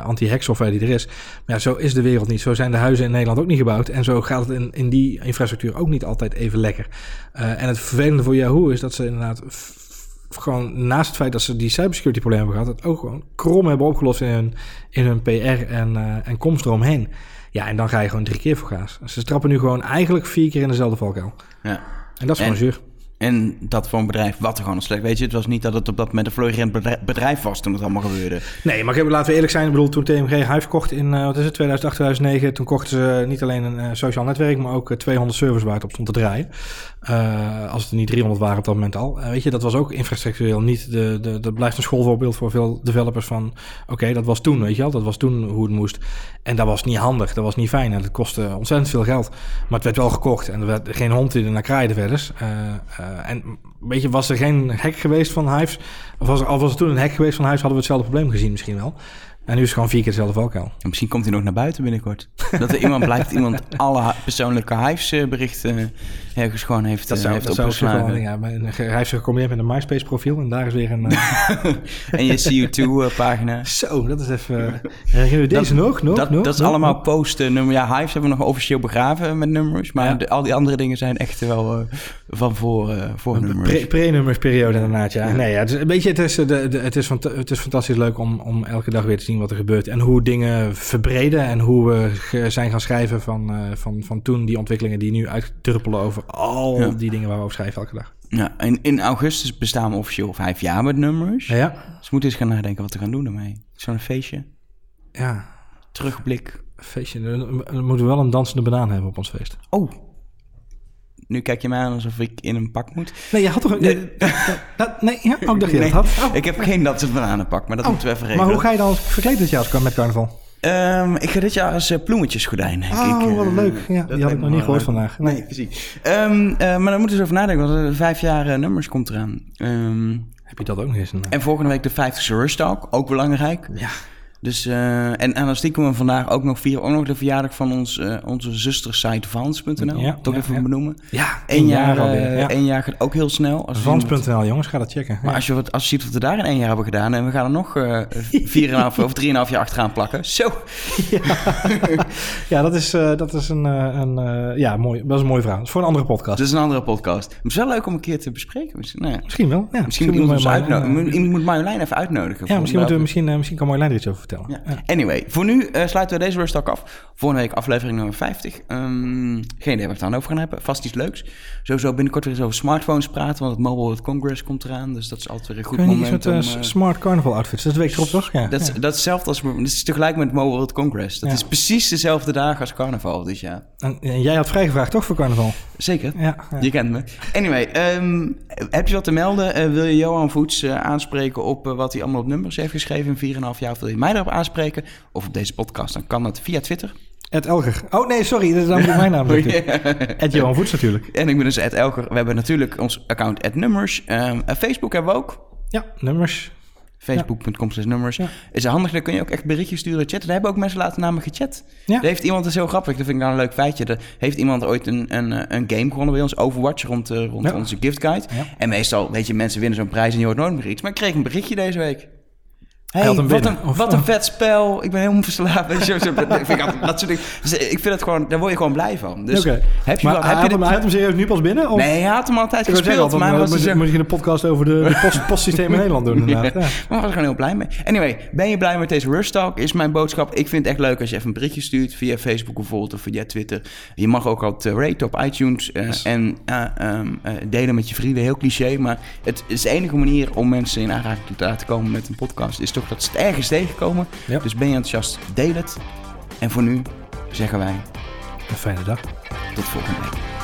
anti-hack software die er is. Maar ja, zo is de wereld niet. Zo zijn de huizen in Nederland ook niet gebouwd. En zo gaat het in, in die infrastructuur ook niet altijd even lekker. Uh, en het vervelende voor Yahoo is dat ze inderdaad gewoon naast het feit dat ze die cybersecurity problemen hebben gehad, het ook gewoon krom hebben opgelost in hun, in hun PR en, uh, en komst eromheen. Ja, en dan ga je gewoon drie keer voor gaas. Ze trappen nu gewoon eigenlijk vier keer in dezelfde valkuil. Ja. En dat is gewoon zuur. En dat voor een bedrijf wat er gewoon slecht. Weet je, het was niet dat het op dat moment een florerend bedrijf was toen het allemaal gebeurde. Nee, maar laten we eerlijk zijn. Ik bedoel, toen TMG Hive kocht in uh, wat is het, 2008, 2009, toen kochten ze niet alleen een uh, sociaal netwerk, maar ook uh, 200 servers waar het op stond te draaien. Als het er niet 300 waren op dat moment al. weet je, dat was ook infrastructureel niet. De, de, dat blijft een schoolvoorbeeld voor veel developers van. Oké, dat was toen, weet je wel. Dat was toen hoe het moest. En dat was niet handig, dat was niet fijn. En dat kostte ontzettend veel geld. Maar het werd wel gekocht en er werd geen hond er naar kraaide verder. En weet je, was er geen hack geweest van Hives? Of was er, al was er toen een hack geweest van Hives, hadden we hetzelfde probleem gezien misschien wel. En nu is het gewoon vier keer dezelfde valkuil. En misschien komt hij nog naar buiten binnenkort. Dat er iemand blijkt iemand alle persoonlijke Hives-berichten eh, ergens gewoon heeft, Dat eh, zou, heeft dat opgeslagen. ja, maar een- hij heeft zich gecombineerd met een MySpace-profiel en daar is weer een... eh, En je CO2-pagina. zo, dat is even... Herinner je deze nog? nog? dat, nog? dat is nog? allemaal posten. Nummer, ja, Hives hebben we nog officieel begraven met nummers. Maar Ja. de- al die andere dingen zijn echt wel eh, van voor, eh voor nummers. Pre- Pre-nummersperiode inderdaad, ja. Nee, ja, het is, een beetje, het is, eh, de, de, het, is het is fantastisch leuk om, om elke dag weer te zien wat er gebeurt. En hoe dingen verbreden en hoe we zijn gaan schrijven van, eh, van, van toen die ontwikkelingen die nu uitdruppelen over al Ja. die dingen waar we over schrijven elke dag. Ja, in, in augustus bestaan we officieel vijf jaar met nummers. Ja, ja. Dus we moeten eens gaan nadenken wat we gaan doen daarmee. Zo'n feestje. ja. Terugblik. Feestje. Dan moeten we wel een dansende banaan hebben op ons feest. Oh. Nu kijk je mij aan alsof ik in een pak moet. Nee, je had toch... Nee. Nee, dat, nee ja? oh, ik dacht je Nee, dat had. Oh. Ik heb geen dat soort bananenpak, maar dat Oh, moeten we even maar regelen. hoe ga je dan verkleed dit jaar als- met carnaval? Ehm, ik ga dit jaar als uh, bloemetjesgordijn. denk Oh, ik, wat eh, leuk. Ja, die had ik me nog niet gehoord leuk. vandaag. Nee, precies. Ehm, eh, maar dan moeten we eens over nadenken, want vijf jaar eh, nummers komt eraan. Ehm, Heb je dat ook nog eens? Een, en volgende week de 50ste Rush Talk, ook belangrijk. ja. Dus, eh, en, en dan stiekem we vandaag ook nog vieren ook nog de verjaardag van ons, eh, onze zustersite Vans.nl. Ja, Toch ja, even ja. benoemen. Ja, Eén jaar, alweer. eh, Ja. één jaar gaat ook heel snel. Vans.nl, jongens, ga dat checken. Maar als je, wat, als je ziet wat we daar in één jaar hebben gedaan... en we gaan er nog eh 4,5 of 3,5 jaar achteraan plakken. Zo. Ja, dat is, dat is een, een ja, mooi, dat is een mooi verhaal. Dat is voor een andere podcast. Dat is een andere podcast. Het is wel leuk om een keer te bespreken. Misschien, nou Misschien wel. Ja, misschien moet iemand, Marjolein, uitnodigen. Iemand moet Marjolein even uitnodigen. Ja, misschien, moeten we, welke- misschien, misschien kan Marjolein er iets over vertellen. Ja. Ja. Anyway, voor nu eh, sluiten we deze Rush Talk af. Volgende week aflevering nummer 50. Ehm, geen idee waar we het dan over gaan hebben. Vast iets leuks. Sowieso binnenkort weer eens over smartphones praten. Want het Mobile World Congress komt eraan. Dus dat is altijd weer een goed moment met om... eh, eh, smart carnival outfits? Dat is de week erop, toch? Ja. dat, is, ja. dat is hetzelfde als... Dat is tegelijk met het Mobile World Congress. Dat is precies dezelfde dagen als carnaval. Dus ja, En, en jij had vrijgevraagd, toch, voor carnaval? zeker. Je kent me. Anyway, ehm, heb je wat te melden? Wil je Johan Voets aanspreken op wat hij allemaal op nummers heeft geschreven in 4,5 jaar? Of wil je mij daarop aanspreken? Of op deze podcast? Dan kan dat via Twitter. Ed Elger. Oh nee, sorry, dat is dan mijn naam. Ed Johan Voets natuurlijk. En ik ben dus Ed Elger. We hebben natuurlijk ons account Ed Nummers. En Facebook hebben we ook. Ja, nummers. Facebook.com slash nummers. Ja. Is handig, dan kun je ook echt berichtjes sturen, chatten. Daar hebben ook mensen laten namen gechat. Ja. Daar heeft iemand, dat is heel grappig, dat vind ik nou een leuk feitje. Er heeft iemand ooit een, een, eh, een game gewonnen bij ons, Overwatch, rond, eh, rond Ja. onze gift guide. En meestal, weet je, mensen winnen zo'n prijs en je hoort nooit meer iets. Maar ik kreeg een berichtje deze week. Hey, wat, een, of- wat een vet spel. Ik ben helemaal verslaafd. Weet je, zo, dat vind ik, altijd, dat soort dingen. Dus ik vind het gewoon, daar word je gewoon blij van. Dus heb je Maar wel, hij, heb had je hem, hij had hem serieus nu pas binnen? Of? Nee, hij had hem altijd gespeeld. zeggen, maar moet, dus je, moet je een podcast over de, de post, postsystemen in Nederland doen inderdaad. Ja. maar ik was er gewoon heel blij mee. Anyway, ben je blij met deze Rush Talk? Is mijn boodschap. Ik vind het echt leuk als je even een berichtje stuurt via Facebook bijvoorbeeld of via Twitter. Je mag ook altijd uh, raten op iTunes eh, Yes. en eh, ehm, eh, delen met je vrienden. Heel cliché, maar het is de enige manier om mensen in aanraking te laten komen met een podcast. Is toch dat ze het ergens tegenkomen. Ja. Dus ben je enthousiast, deel het. En voor nu zeggen wij Een fijne dag. tot volgende week.